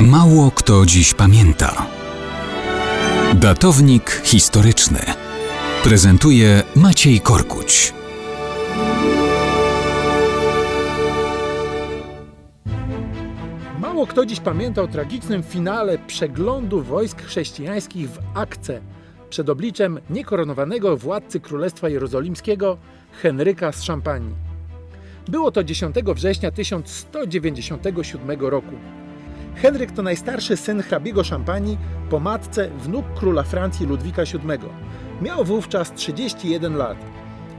Mało kto dziś pamięta. Datownik historyczny prezentuje Maciej Korkuć. Mało kto dziś pamięta o tragicznym finale przeglądu wojsk chrześcijańskich w Akce przed obliczem niekoronowanego władcy Królestwa Jerozolimskiego Henryka z Szampanii. Było to 10 września 1197 roku. Henryk to najstarszy syn hrabiego Szampanii, po matce wnuk króla Francji Ludwika VII. Miał wówczas 31 lat.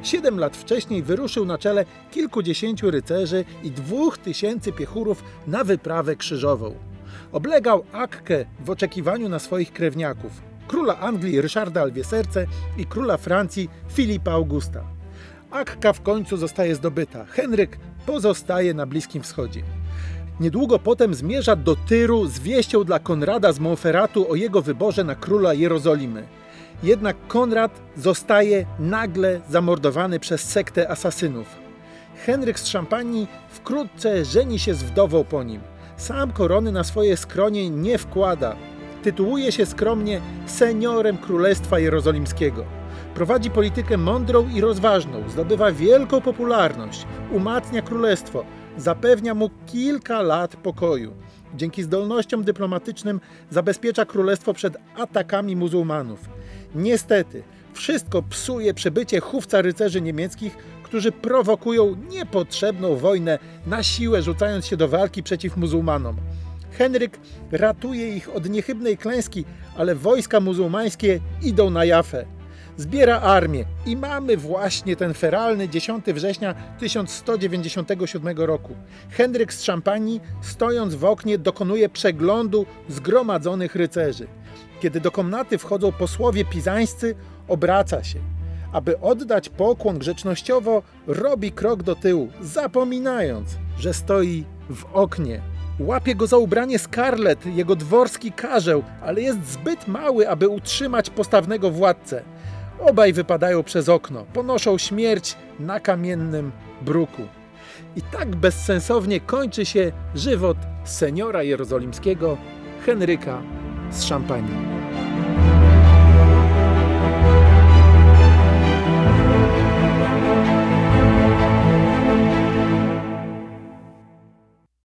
Siedem lat wcześniej wyruszył na czele kilkudziesięciu rycerzy i dwóch tysięcy piechurów na wyprawę krzyżową. Oblegał Akkę w oczekiwaniu na swoich krewniaków, króla Anglii Ryszarda Albieserce i króla Francji Filipa Augusta. Akka w końcu zostaje zdobyta. Henryk pozostaje na Bliskim Wschodzie. Niedługo potem zmierza do Tyru z wieścią dla Konrada z Monferratu o jego wyborze na króla Jerozolimy. Jednak Konrad zostaje nagle zamordowany przez sektę asasynów. Henryk z Szampanii wkrótce żeni się z wdową po nim. Sam korony na swoje skronie nie wkłada. Tytułuje się skromnie seniorem Królestwa Jerozolimskiego. Prowadzi politykę mądrą i rozważną, zdobywa wielką popularność, umacnia królestwo, zapewnia mu kilka lat pokoju. Dzięki zdolnościom dyplomatycznym zabezpiecza królestwo przed atakami muzułmanów. Niestety, wszystko psuje przybycie chówca rycerzy niemieckich, którzy prowokują niepotrzebną wojnę na siłę, rzucając się do walki przeciw muzułmanom. Henryk ratuje ich od niechybnej klęski, ale wojska muzułmańskie idą na Jafę. Zbiera armię i mamy właśnie ten feralny 10 września 1197 roku. Henryk z Szampanii, stojąc w oknie, dokonuje przeglądu zgromadzonych rycerzy. Kiedy do komnaty wchodzą posłowie pizańscy, obraca się. Aby oddać pokłon grzecznościowo, robi krok do tyłu, zapominając, że stoi w oknie. Łapie go za ubranie Scarlett, jego dworski karzeł, ale jest zbyt mały, aby utrzymać postawnego władcę. Obaj wypadają przez okno, ponoszą śmierć na kamiennym bruku. I tak bezsensownie kończy się żywot seniora jerozolimskiego Henryka z Szampanii.